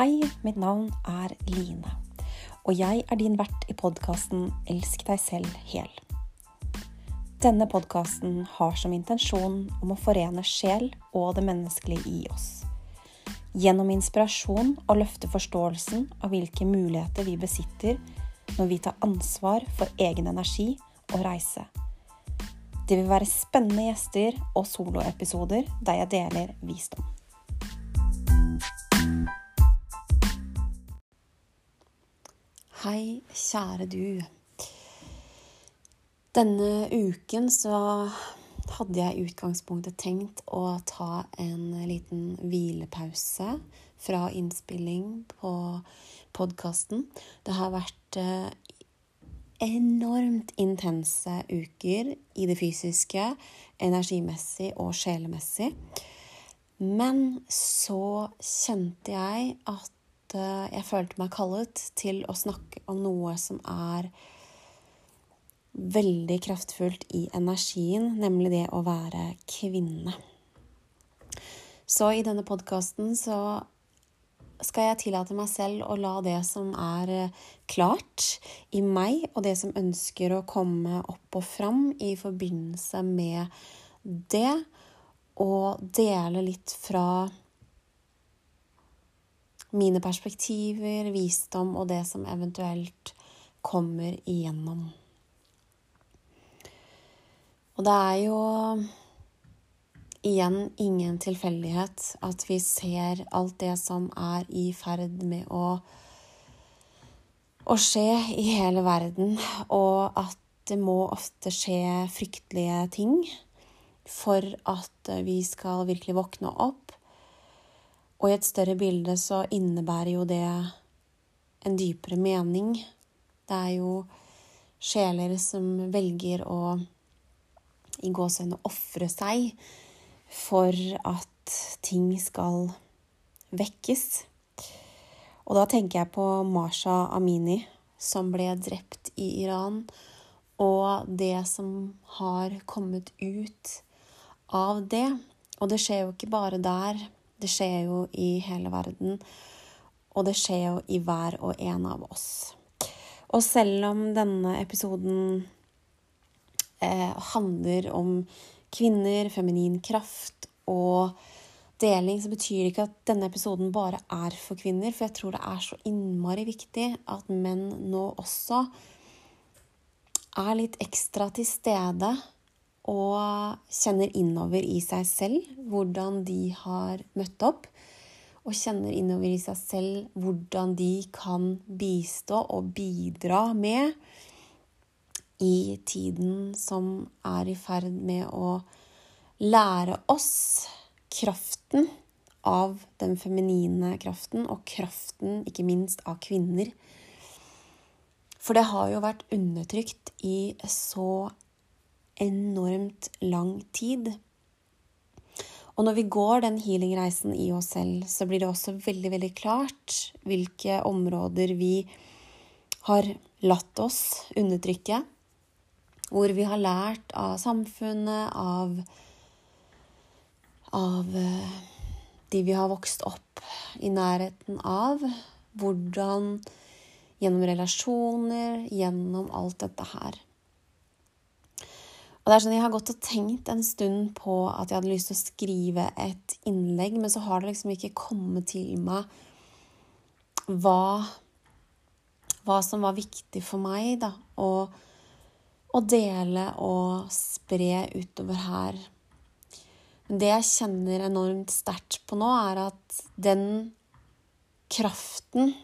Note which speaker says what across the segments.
Speaker 1: Hei, mitt navn er Line, og jeg er din vert i podkasten Elsk deg selv hel. Denne podkasten har som intensjon om å forene sjel og det menneskelige i oss. Gjennom inspirasjon å løfte forståelsen av hvilke muligheter vi besitter når vi tar ansvar for egen energi og reise. Det vil være spennende gjester og soloepisoder der jeg deler visdom. Hei, kjære du. Denne uken så hadde jeg i utgangspunktet tenkt å ta en liten hvilepause fra innspilling på podkasten. Det har vært eh, enormt intense uker i det fysiske, energimessig og sjelemessig. Men så kjente jeg at Eh, jeg følte meg kallet til å snakke om noe som er veldig kraftfullt i energien, nemlig det å være kvinne. Så i denne podkasten så skal jeg tillate meg selv å la det som er eh, klart i meg, og det som ønsker å komme opp og fram i forbindelse med det, og dele litt fra mine perspektiver, visdom og det som eventuelt kommer igjennom. Og det er jo igjen ingen tilfeldighet at vi ser alt det som er i ferd med å, å skje i hele verden, og at det må ofte skje fryktelige ting for at vi skal virkelig våkne opp og i et større bilde så innebærer jo det en dypere mening. Det er jo sjeler som velger å i gåsehudene ofre seg for at ting skal vekkes. Og da tenker jeg på Masha Amini, som ble drept i Iran, og det som har kommet ut av det. Og det skjer jo ikke bare der, det skjer jo i hele verden, og det skjer jo i hver og en av oss. Og selv om denne episoden eh, handler om kvinner, feminin kraft og deling, så betyr det ikke at denne episoden bare er for kvinner. For jeg tror det er så innmari viktig at menn nå også er litt ekstra til stede og kjenner innover i seg selv hvordan de har møtt opp. Og kjenner innover i seg selv hvordan de kan bistå og bidra med i tiden som er i ferd med å lære oss kraften av den feminine kraften, og kraften, ikke minst, av kvinner. For det har jo vært undertrykt i så enormt lang tid. Og når vi går den healingreisen i oss selv, så blir det også veldig, veldig klart hvilke områder vi har latt oss undertrykke. Hvor vi har lært av samfunnet, av, av eh, de vi har vokst opp i nærheten av. Hvordan gjennom relasjoner, gjennom alt dette her. Og det er sånn, Jeg har gått og tenkt en stund på at jeg hadde lyst til å skrive et innlegg, men så har det liksom ikke kommet til meg hva, hva som var viktig for meg da, å, å dele og spre utover her. Men det jeg kjenner enormt sterkt på nå, er at den kraften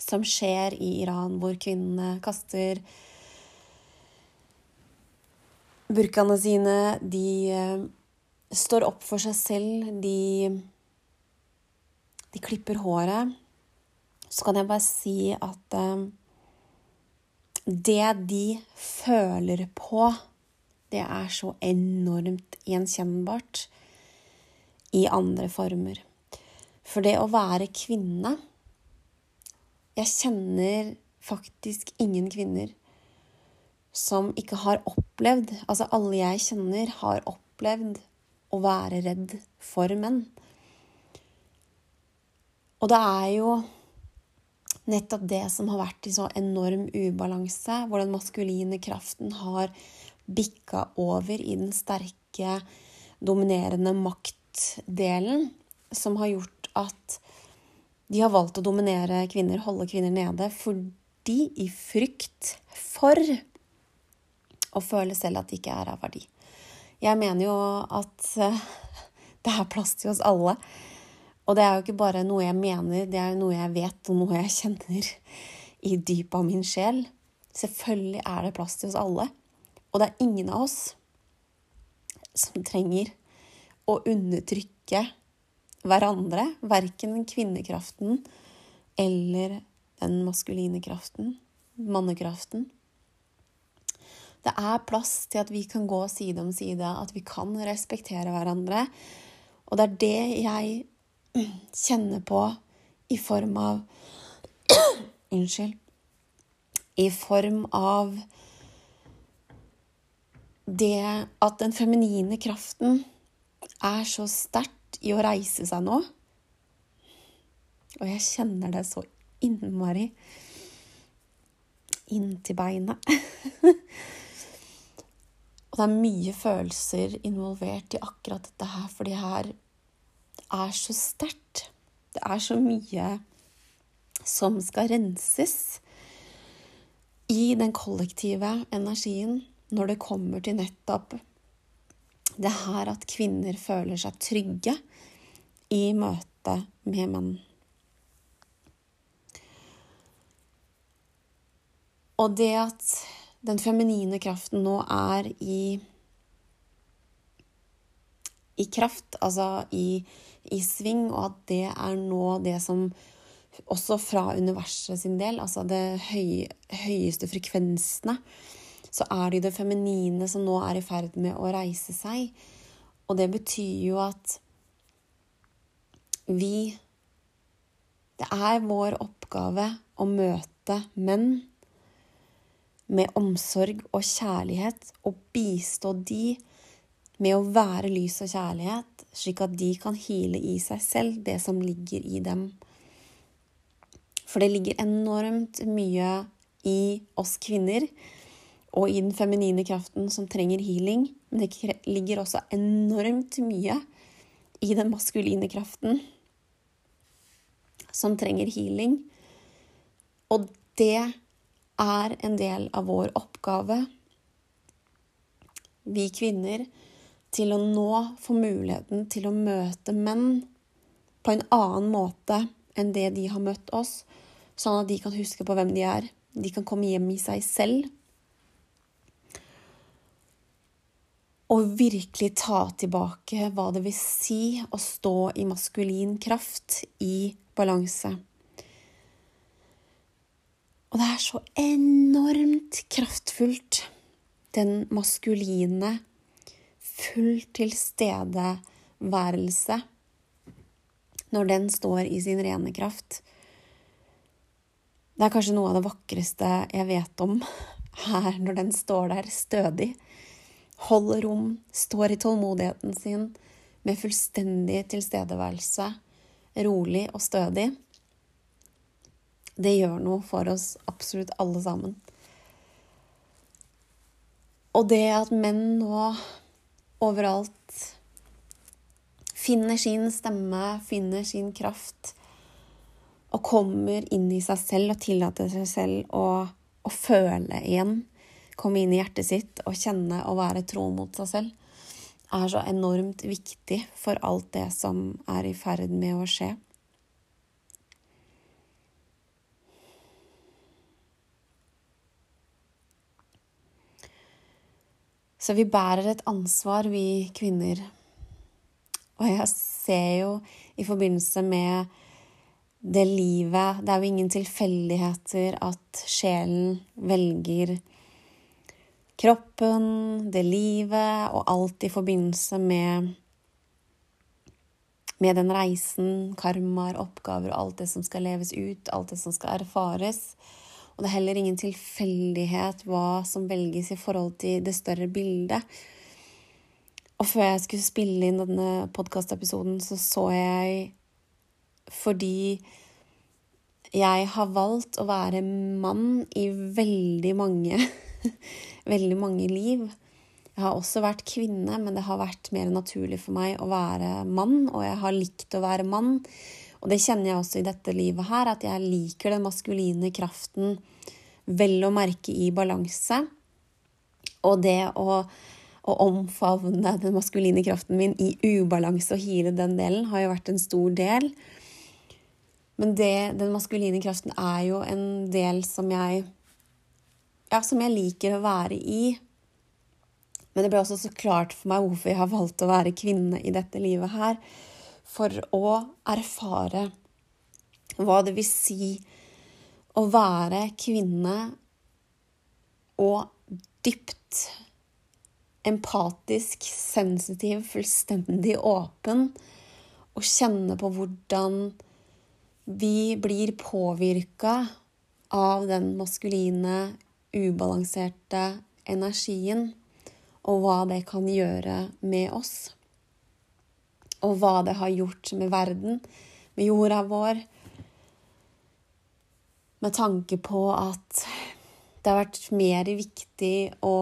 Speaker 1: som skjer i Iran, hvor kvinnene kaster burkaene sine, de eh, står opp for seg selv, de, de klipper håret, så kan jeg bare si at eh, det de føler på, det er så enormt gjenkjennbart i andre former. For det å være kvinne Jeg kjenner faktisk ingen kvinner som ikke har opplevd Altså, alle jeg kjenner, har opplevd å være redd for menn. Og det er jo nettopp det som har vært i så enorm ubalanse, hvor den maskuline kraften har bikka over i den sterke, dominerende maktdelen, som har gjort at de har valgt å dominere kvinner, holde kvinner nede, fordi i frykt for å føle selv at de ikke er av verdi. Jeg mener jo at eh, det er plass til oss alle. Og det er jo ikke bare noe jeg mener, det er jo noe jeg vet, og noe jeg kjenner i dypet av min sjel. Selvfølgelig er det plass til oss alle. Og det er ingen av oss som trenger å undertrykke hverandre, verken kvinnekraften eller den maskuline kraften, mannekraften. Det er plass til at vi kan gå side om side, at vi kan respektere hverandre. Og det er det jeg kjenner på i form av Unnskyld. I form av det at den feminine kraften er så sterkt i å reise seg nå. Og jeg kjenner det så innmari inntil beinet. og det er mye følelser involvert i akkurat dette her, for det her er så sterkt. Det er så mye som skal renses i den kollektive energien når det kommer til nettopp det her at kvinner føler seg trygge i møte med menn. Og det at den feminine kraften nå er i i kraft, altså i, i sving, og at det er nå det som også fra universet sin del, altså det høy, høyeste frekvensene, så er det jo det feminine som nå er i ferd med å reise seg. Og det betyr jo at vi Det er vår oppgave å møte menn med omsorg og kjærlighet og bistå de med å være lys og kjærlighet, slik at de kan hile i seg selv det som ligger i dem. For det ligger enormt mye i oss kvinner og i den feminine kraften som trenger healing. Men det ligger også enormt mye i den maskuline kraften som trenger healing. Og det er en del av vår oppgave. Vi kvinner til å nå få muligheten til å møte menn på en annen måte enn det de har møtt oss, sånn at de kan huske på hvem de er. De kan komme hjem i seg selv. Og virkelig ta tilbake hva det vil si å stå i maskulin kraft, i balanse. Og det er så enormt kraftfullt, den maskuline, full tilstedeværelse, når den står i sin rene kraft. Det er kanskje noe av det vakreste jeg vet om her, når den står der stødig, holder rom, står i tålmodigheten sin med fullstendig tilstedeværelse, rolig og stødig. Det gjør noe for oss absolutt alle sammen. Og det at menn nå overalt finner sin stemme, finner sin kraft, og kommer inn i seg selv og tillater seg selv å, å føle igjen. Komme inn i hjertet sitt og kjenne og være tro mot seg selv er så enormt viktig for alt det som er i ferd med å skje. Så vi bærer et ansvar, vi kvinner. Og jeg ser jo i forbindelse med det livet Det er jo ingen tilfeldigheter at sjelen velger kroppen, det livet og alt i forbindelse med med den reisen, karmaer, oppgaver og alt det som skal leves ut, alt det som skal erfares. Og det er heller ingen tilfeldighet hva som velges i forhold til det større bildet. Og før jeg skulle spille inn denne podkastepisoden, så så jeg fordi jeg har valgt å være mann i veldig mange veldig mange liv. Jeg har også vært kvinne, men det har vært mer naturlig for meg å være mann, og jeg har likt å være mann. Og det kjenner jeg også i dette livet her, at jeg liker den maskuline kraften vel å merke i balanse. Og det å, å omfavne den maskuline kraften min i ubalanse og hile den delen, har jo vært en stor del. Men det, den maskuline kraften er jo en del som jeg ja, som jeg liker å være i. Men det ble også så klart for meg hvorfor jeg har valgt å være kvinne i dette livet her. For å erfare hva det vil si å være kvinne og dypt empatisk, sensitiv, fullstendig åpen. Og kjenne på hvordan vi blir påvirka av den maskuline ubalanserte energien, og hva det kan gjøre med oss. Og hva det har gjort med verden, med jorda vår. Med tanke på at det har vært mer viktig å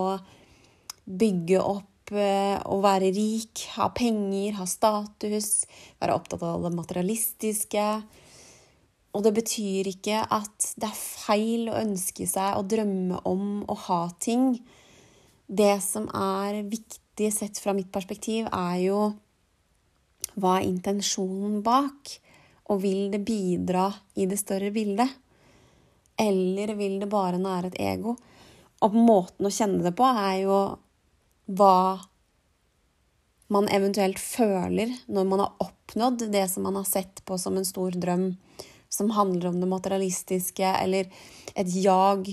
Speaker 1: bygge opp eh, å være rik, ha penger, ha status, være opptatt av det materialistiske, og det betyr ikke at det er feil å ønske seg og drømme om å ha ting. Det som er viktig sett fra mitt perspektiv, er jo hva er intensjonen bak? Og vil det bidra i det større bildet? Eller vil det bare nære et ego? Og måten å kjenne det på er jo hva man eventuelt føler når man har oppnådd det som man har sett på som en stor drøm som handler om det materialistiske, eller et jag,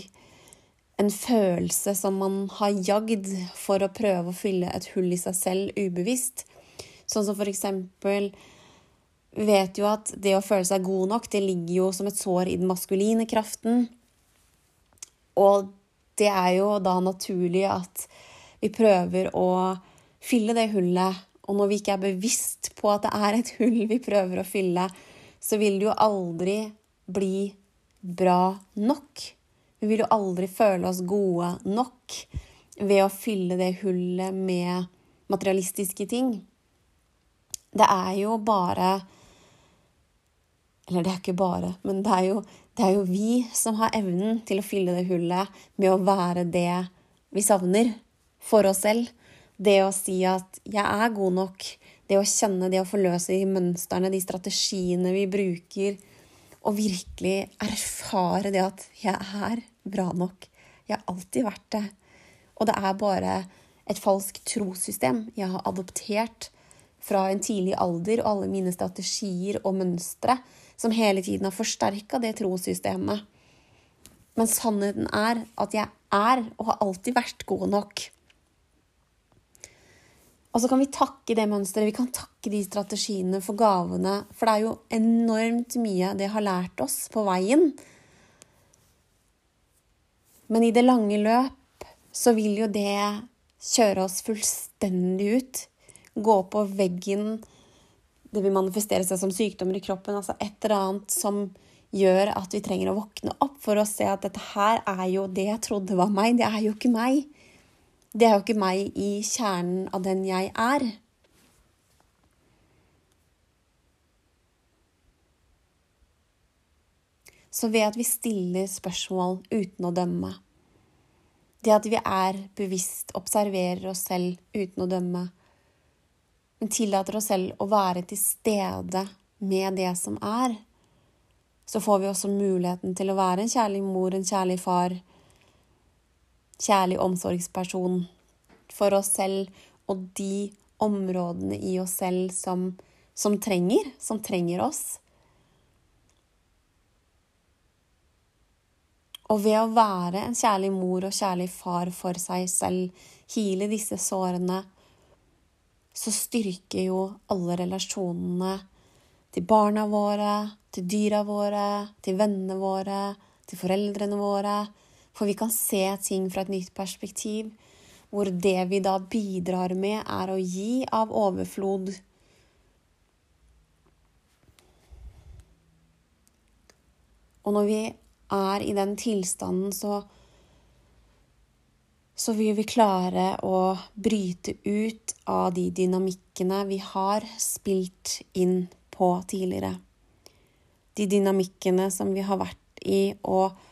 Speaker 1: en følelse som man har jagd for å prøve å fylle et hull i seg selv ubevisst. Sånn som for eksempel Vi vet jo at det å føle seg god nok, det ligger jo som et sår i den maskuline kraften. Og det er jo da naturlig at vi prøver å fylle det hullet. Og når vi ikke er bevisst på at det er et hull vi prøver å fylle, så vil det jo aldri bli bra nok. Vi vil jo aldri føle oss gode nok ved å fylle det hullet med materialistiske ting. Det er jo bare Eller det er ikke bare, men det er, jo, det er jo vi som har evnen til å fylle det hullet med å være det vi savner for oss selv. Det å si at 'jeg er god nok', det å kjenne, det å forløse de mønstrene, de strategiene vi bruker, og virkelig erfare det at 'jeg er bra nok'. Jeg har alltid vært det. Og det er bare et falskt trossystem jeg har adoptert fra en tidlig alder, og alle mine strategier og mønstre som hele tiden har forsterka det trossystemet. Men sannheten er at jeg er og har alltid vært god nok. Og så kan vi takke det mønsteret, vi kan takke de strategiene for gavene. For det er jo enormt mye det har lært oss på veien. Men i det lange løp så vil jo det kjøre oss fullstendig ut. Gå på veggen. Det vil manifestere seg som sykdommer i kroppen. Altså et eller annet som gjør at vi trenger å våkne opp for å se at dette her er jo det jeg trodde var meg. Det er jo ikke meg. Det er jo ikke meg i kjernen av den jeg er. Så ved at vi stiller spørsmål uten å dømme, det at vi er bevisst, observerer oss selv uten å dømme, men tillater oss selv å være til stede med det som er, så får vi også muligheten til å være en kjærlig mor, en kjærlig far, kjærlig omsorgsperson for oss selv og de områdene i oss selv som, som trenger, som trenger oss. Og ved å være en kjærlig mor og kjærlig far for seg selv, hile disse sårene, så styrker jo alle relasjonene til barna våre, til dyra våre, til vennene våre, til foreldrene våre, for vi kan se ting fra et nytt perspektiv, hvor det vi da bidrar med, er å gi av overflod. Og når vi er i den tilstanden, så så vil vi klare å bryte ut av de dynamikkene vi har spilt inn på tidligere. De dynamikkene som vi har vært i, og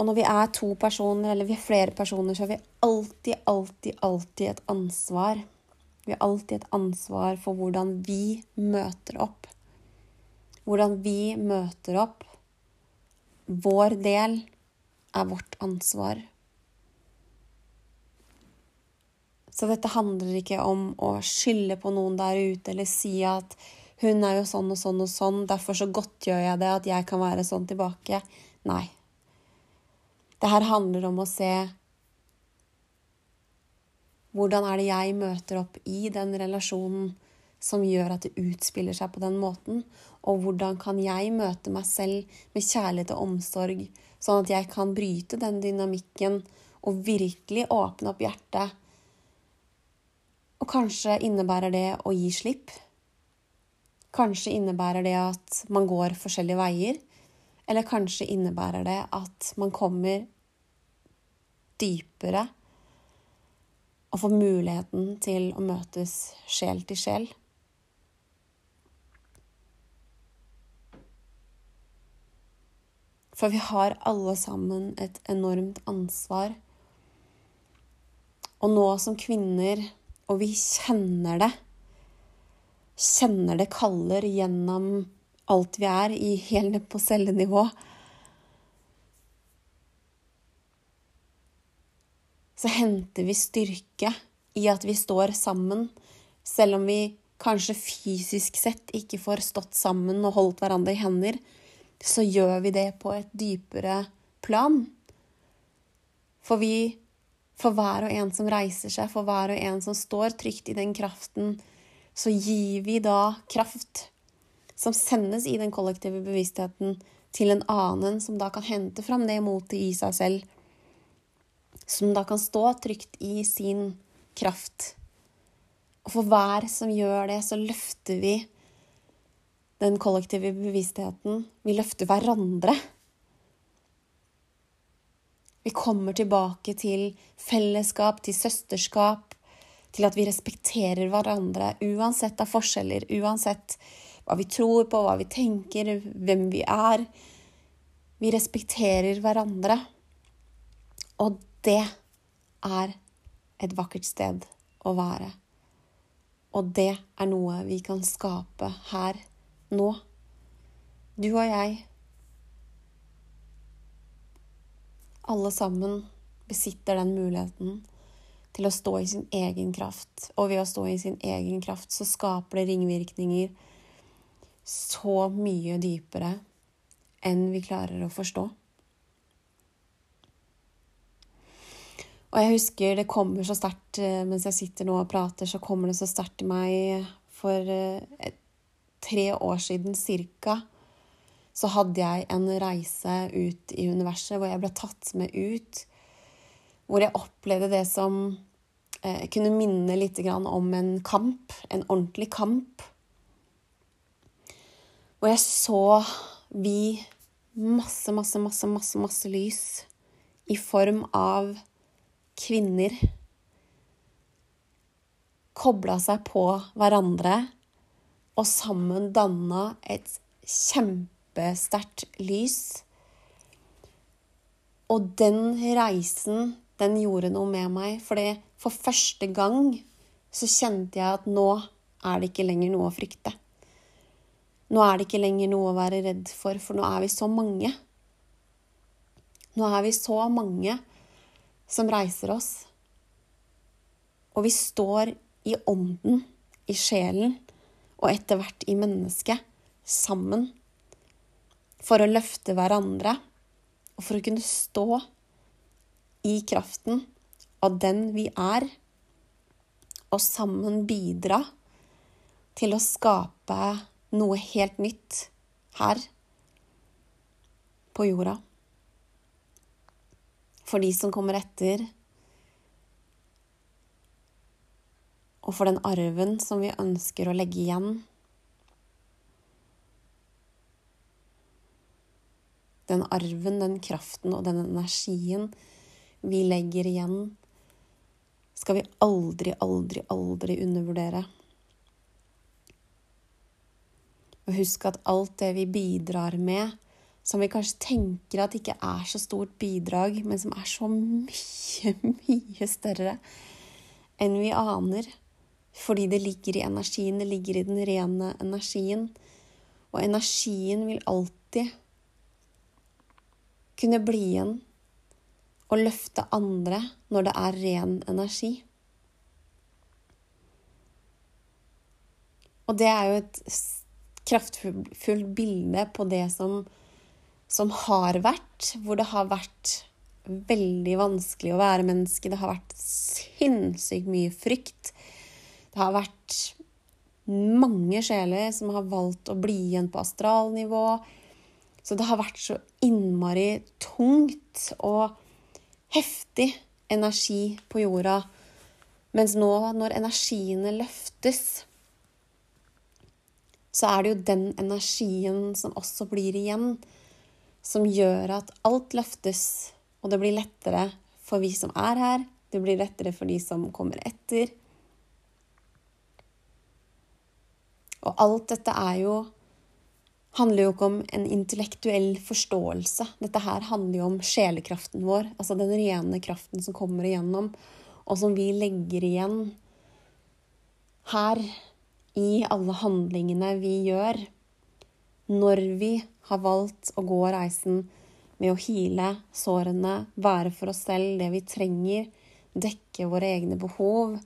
Speaker 1: Og når vi er to personer, eller vi er flere personer, så har vi alltid, alltid, alltid et ansvar. Vi har alltid et ansvar for hvordan vi møter opp. Hvordan vi møter opp. Vår del er vårt ansvar. Så dette handler ikke om å skylde på noen der ute eller si at hun er jo sånn og sånn og sånn, derfor så godtgjør jeg det at jeg kan være sånn tilbake. Nei. Det her handler om å se hvordan er det jeg møter opp i den relasjonen som gjør at det utspiller seg på den måten, og hvordan kan jeg møte meg selv med kjærlighet og omsorg Sånn at jeg kan bryte den dynamikken og virkelig åpne opp hjertet. Og kanskje innebærer det å gi slipp. Kanskje innebærer det at man går forskjellige veier. Eller kanskje innebærer det at man kommer dypere og får muligheten til å møtes sjel til sjel. For vi har alle sammen et enormt ansvar. Og nå som kvinner, og vi kjenner det Kjenner det kaller gjennom alt vi er, i helt ned på cellenivå. Så henter vi styrke i at vi står sammen, selv om vi kanskje fysisk sett ikke får stått sammen og holdt hverandre i hender så gjør vi det på et dypere plan. For vi, for hver og en som reiser seg, for hver og en som står trygt i den kraften, så gir vi da kraft som sendes i den kollektive bevisstheten til en annen som da kan hente fram det motet i seg selv. Som da kan stå trygt i sin kraft. Og for hver som gjør det, så løfter vi den kollektive bevisstheten. Vi løfter hverandre. Vi kommer tilbake til fellesskap, til søsterskap, til at vi respekterer hverandre uansett av forskjeller, uansett hva vi tror på, hva vi tenker, hvem vi er. Vi respekterer hverandre. Og det er et vakkert sted å være. Og det er noe vi kan skape her nå. Du og jeg. Alle sammen besitter den muligheten til å stå i sin egen kraft. Og ved å stå i sin egen kraft så skaper det ringvirkninger så mye dypere enn vi klarer å forstå. Og jeg husker det kommer så sterkt eh, mens jeg sitter nå og prater, så kommer det så sterkt i meg for eh, et tre år siden cirka, så hadde jeg en reise ut i universet hvor jeg ble tatt med ut. Hvor jeg opplevde det som eh, kunne minne litt om en kamp, en ordentlig kamp. Hvor jeg så vi masse, masse, masse, masse, masse lys i form av kvinner kobla seg på hverandre og sammen danna et kjempesterkt lys. Og den reisen, den gjorde noe med meg, for for første gang så kjente jeg at nå er det ikke lenger noe å frykte. Nå er det ikke lenger noe å være redd for, for nå er vi så mange. Nå er vi så mange som reiser oss. Og vi står i ånden, i sjelen, og etter hvert i mennesket sammen for å løfte hverandre og for å kunne stå i kraften av den vi er, og sammen bidra til å skape noe helt nytt her på jorda. For de som kommer etter, og for den arven som vi ønsker å legge igjen. den arven, den kraften og den energien vi legger igjen, skal vi aldri, aldri, aldri undervurdere. Og husk at alt det vi bidrar med, som vi kanskje tenker at ikke er så stort bidrag, men som er så mye, mye større enn vi aner, fordi det ligger i energien, det ligger i den rene energien. Og energien vil alltid kunne bli igjen og løfte andre når det er ren energi. Og det er jo et kraftfullt bilde på det som, som har vært, hvor det har vært veldig vanskelig å være menneske. Det har vært sinnssykt mye frykt. Det har vært mange sjeler som har valgt å bli igjen på astralnivå. Så det har vært så innmari tungt og heftig energi på jorda. Mens nå, når energiene løftes, så er det jo den energien som også blir igjen, som gjør at alt løftes, og det blir lettere for vi som er her, det blir lettere for de som kommer etter. Og alt dette er jo handler jo ikke om en intellektuell forståelse. Dette her handler jo om sjelekraften vår, altså den rene kraften som kommer igjennom, og som vi legger igjen her i alle handlingene vi gjør, når vi har valgt å gå reisen med å hile sårene, være for oss selv det vi trenger, dekke våre egne behov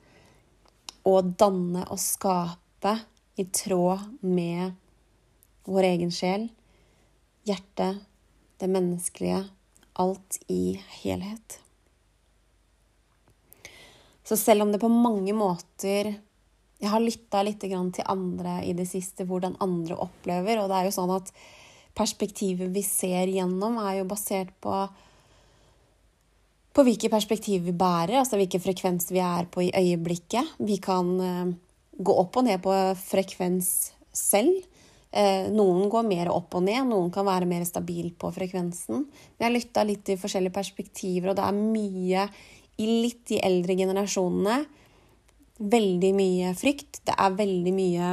Speaker 1: og danne og skape i tråd med vår egen sjel, hjertet, det menneskelige, alt i helhet. Så selv om det på mange måter jeg har lytta litt til andre i det siste, hvordan andre opplever. Og det er jo sånn at perspektivet vi ser gjennom, er jo basert på på hvilke perspektiv vi bærer, altså hvilken frekvens vi er på i øyeblikket. Vi kan uh, gå opp og ned på frekvens selv. Uh, noen går mer opp og ned, noen kan være mer stabil på frekvensen. Men jeg lytta litt til forskjellige perspektiver, og det er mye i litt de eldre generasjonene veldig mye frykt. Det er veldig mye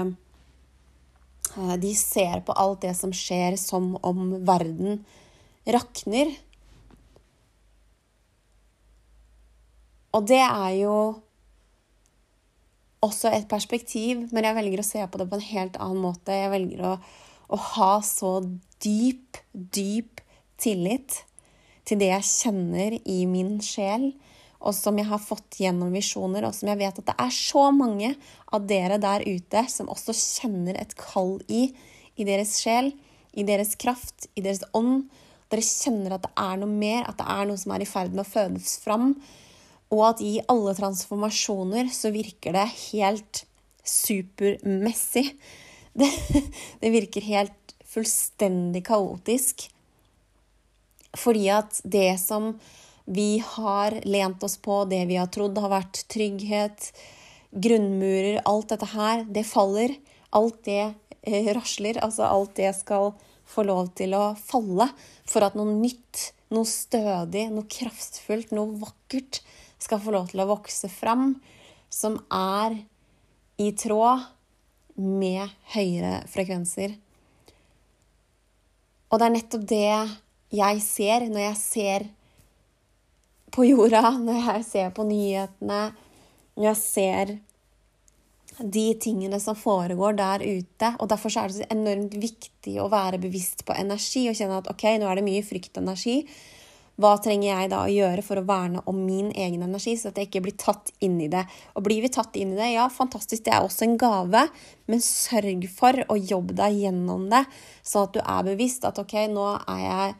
Speaker 1: eh, De ser på alt det som skjer, som om verden rakner. Og det er jo også et perspektiv, men jeg velger å se på det på en helt annen måte. Jeg velger å, å ha så dyp, dyp tillit til det jeg kjenner i min sjel og som jeg har fått gjennom visjoner, og som jeg vet at det er så mange av dere der ute som også kjenner et kall i, i deres sjel, i deres kraft, i deres ånd. Dere kjenner at det er noe mer, at det er noe som er i ferd med å fødes fram. Og at i alle transformasjoner så virker det helt supermessig. Det, det virker helt fullstendig kaotisk. Fordi at det som vi har lent oss på det vi har trodd har vært trygghet, grunnmurer, alt dette her, det faller. Alt det eh, rasler. Altså alt det skal få lov til å falle for at noe nytt, noe stødig, noe kraftfullt, noe vakkert skal få lov til å vokse fram, som er i tråd med høyere frekvenser. Og det er nettopp det jeg ser når jeg ser på jorda, når jeg ser på nyhetene, når jeg ser de tingene som foregår der ute. Og derfor er det så enormt viktig å være bevisst på energi og kjenne at ok, nå er det mye fryktenergi. Hva trenger jeg da å gjøre for å verne om min egen energi, så at jeg ikke blir tatt inn i det? Og blir vi tatt inn i det, ja, fantastisk, det er også en gave, men sørg for å jobbe deg gjennom det, sånn at du er bevisst at ok, nå er jeg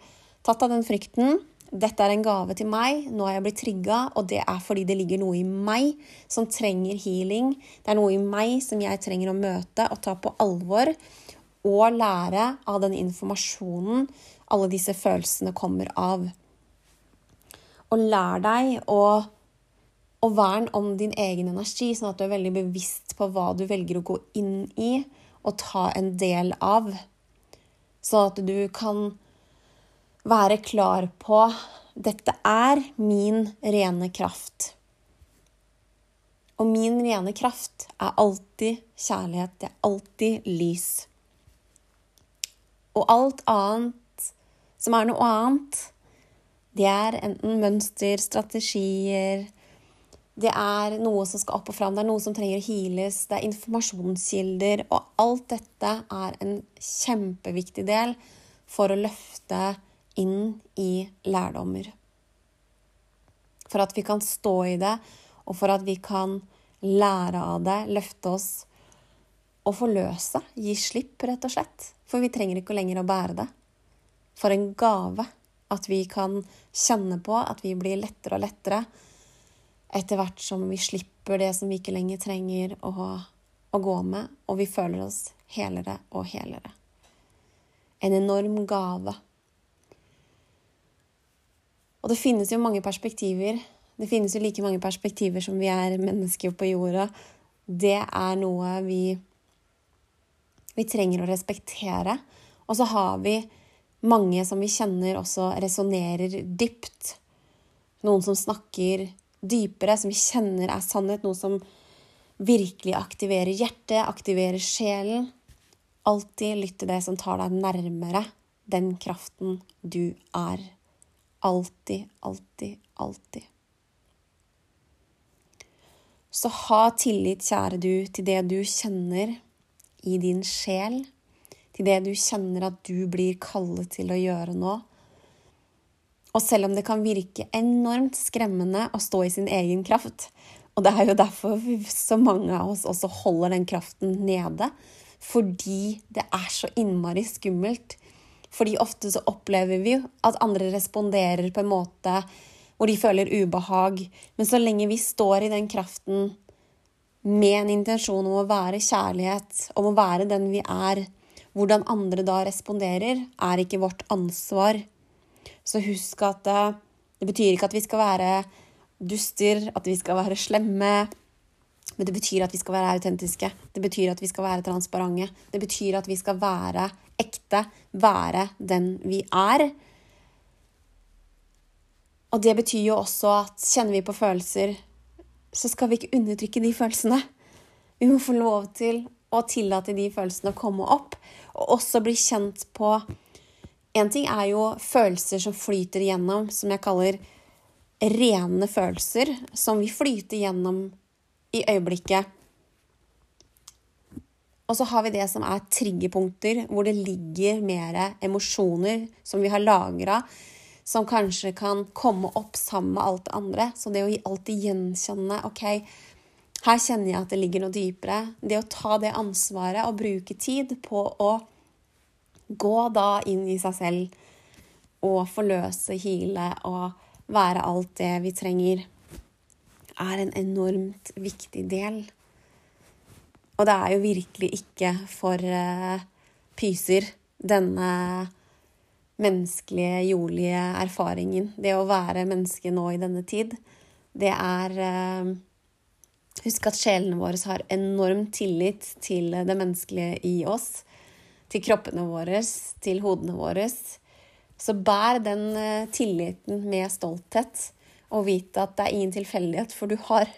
Speaker 1: tatt av den frykten. Dette er en gave til meg. Nå er jeg blitt trigga, og det er fordi det ligger noe i meg som trenger healing. Det er noe i meg som jeg trenger å møte og ta på alvor. Og lære av den informasjonen alle disse følelsene kommer av. Og lær deg å, å verne om din egen energi, sånn at du er veldig bevisst på hva du velger å gå inn i og ta en del av. Sånn at du kan være klar på dette er min rene kraft. Og min rene kraft er alltid kjærlighet. Det er alltid lys. Og alt annet som er noe annet, det er enten mønster, strategier Det er noe som skal opp og fram, det er noe som trenger å heales, det er informasjonskilder. Og alt dette er en kjempeviktig del for å løfte inn i lærdommer. For at vi kan stå i det, og for at vi kan lære av det, løfte oss og forløse. Gi slipp, rett og slett. For vi trenger ikke lenger å bære det. For en gave at vi kan kjenne på at vi blir lettere og lettere etter hvert som vi slipper det som vi ikke lenger trenger å, å gå med, og vi føler oss helere og helere. En enorm gave og det finnes jo mange perspektiver. Det finnes jo like mange perspektiver som vi er mennesker på jorda. Det er noe vi, vi trenger å respektere. Og så har vi mange som vi kjenner også resonnerer dypt. Noen som snakker dypere, som vi kjenner er sannhet. Noe som virkelig aktiverer hjertet, aktiverer sjelen. Alltid lytt til det som tar deg nærmere den kraften du er. Alltid, alltid, alltid. Så ha tillit, kjære du, til det du kjenner i din sjel, til det du kjenner at du blir kallet til å gjøre nå. Og selv om det kan virke enormt skremmende å stå i sin egen kraft, og det er jo derfor så mange av oss også holder den kraften nede, fordi det er så innmari skummelt fordi ofte så opplever vi at andre responderer på en måte hvor de føler ubehag. Men så lenge vi står i den kraften med en intensjon om å være kjærlighet, om å være den vi er, hvordan andre da responderer, er ikke vårt ansvar. Så husk at det, det betyr ikke at vi skal være duster, at vi skal være slemme. Men det betyr at vi skal være autentiske. Det betyr at vi skal være transparente. Det betyr at vi skal være ekte, være den vi er. Og det betyr jo også at kjenner vi på følelser, så skal vi ikke undertrykke de følelsene. Vi må få lov til å tillate de følelsene å komme opp, og også bli kjent på En ting er jo følelser som flyter igjennom, som jeg kaller rene følelser, som vi flyter gjennom i øyeblikket. Og så har vi det som er triggerpunkter, hvor det ligger mer emosjoner som vi har lagra, som kanskje kan komme opp sammen med alt det andre. Så det å alltid gjenkjenne OK, her kjenner jeg at det ligger noe dypere. Det å ta det ansvaret og bruke tid på å gå da inn i seg selv og forløse, hile og være alt det vi trenger, er en enormt viktig del. Og det er jo virkelig ikke for uh, pyser, denne menneskelige, jordlige erfaringen. Det å være menneske nå i denne tid, det er uh, Husk at sjelene våre har enorm tillit til det menneskelige i oss. Til kroppene våre, til hodene våre. Så bær den uh, tilliten med stolthet og vite at det er ingen tilfeldighet, for du har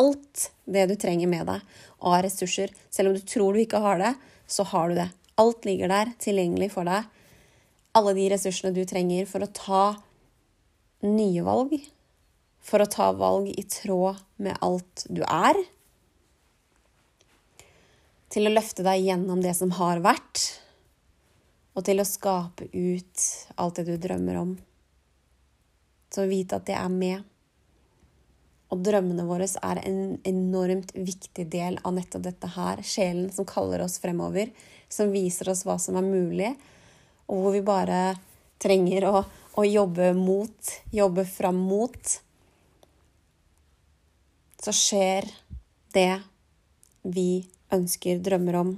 Speaker 1: alt det du trenger med deg av ressurser. Selv om du tror du ikke har det, så har du det. Alt ligger der, tilgjengelig for deg. Alle de ressursene du trenger for å ta nye valg. For å ta valg i tråd med alt du er. Til å løfte deg gjennom det som har vært. Og til å skape ut alt det du drømmer om. Så vite at det er med. Og drømmene våre er en enormt viktig del av nettopp dette her. Sjelen som kaller oss fremover, som viser oss hva som er mulig, og hvor vi bare trenger å, å jobbe mot, jobbe fram mot. Så skjer det vi ønsker, drømmer om,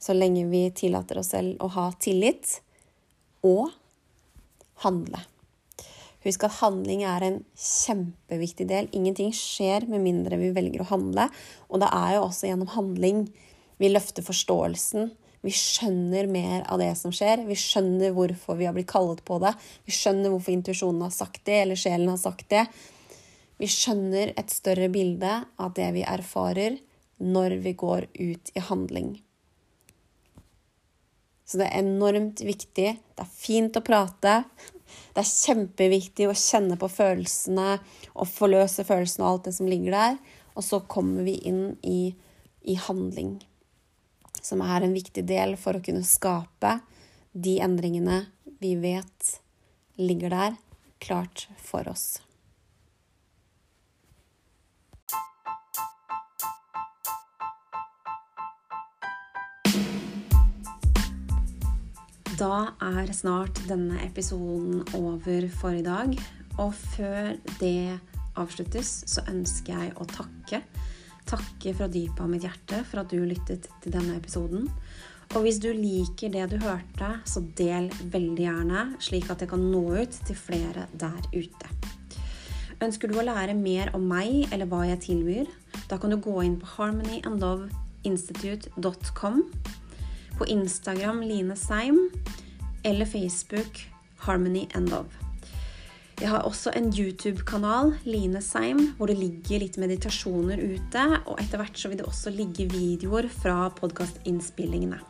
Speaker 1: så lenge vi tillater oss selv å ha tillit og handle. Husk at handling er en kjempeviktig del. Ingenting skjer med mindre vi velger å handle. Og det er jo også gjennom handling vi løfter forståelsen, Vi skjønner mer av det som skjer. Vi skjønner hvorfor vi har blitt kallet på det. Vi skjønner hvorfor intuisjonen har sagt det, eller sjelen har sagt det. Vi skjønner et større bilde av det vi erfarer, når vi går ut i handling. Så det er enormt viktig. Det er fint å prate. Det er kjempeviktig å kjenne på følelsene og forløse følelsene og alt det som ligger der. Og så kommer vi inn i, i handling, som er en viktig del for å kunne skape de endringene vi vet ligger der, klart for oss. Da er snart denne episoden over for i dag. Og før det avsluttes, så ønsker jeg å takke. Takke fra dypet av mitt hjerte for at du lyttet til denne episoden. Og hvis du liker det du hørte, så del veldig gjerne, slik at det kan nå ut til flere der ute. Ønsker du å lære mer om meg eller hva jeg tilbyr? Da kan du gå inn på harmonyandloveinstitute.com på Instagram Line Seim eller Facebook Harmony and Love. Jeg har også en YouTube-kanal, Line Seim, hvor det ligger litt meditasjoner ute. Og etter hvert så vil det også ligge videoer fra podkastinnspillingene.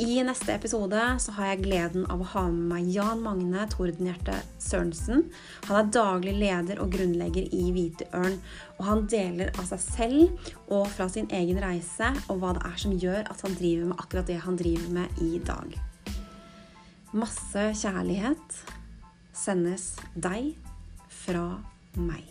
Speaker 1: I neste episode så har jeg gleden av å ha med meg Jan Magne Tordenhjerte Sørensen. Han er daglig leder og grunnlegger i Hvite Ørn, og han deler av seg selv og fra sin egen reise og hva det er som gjør at han driver med akkurat det han driver med i dag. Masse kjærlighet sendes deg fra meg.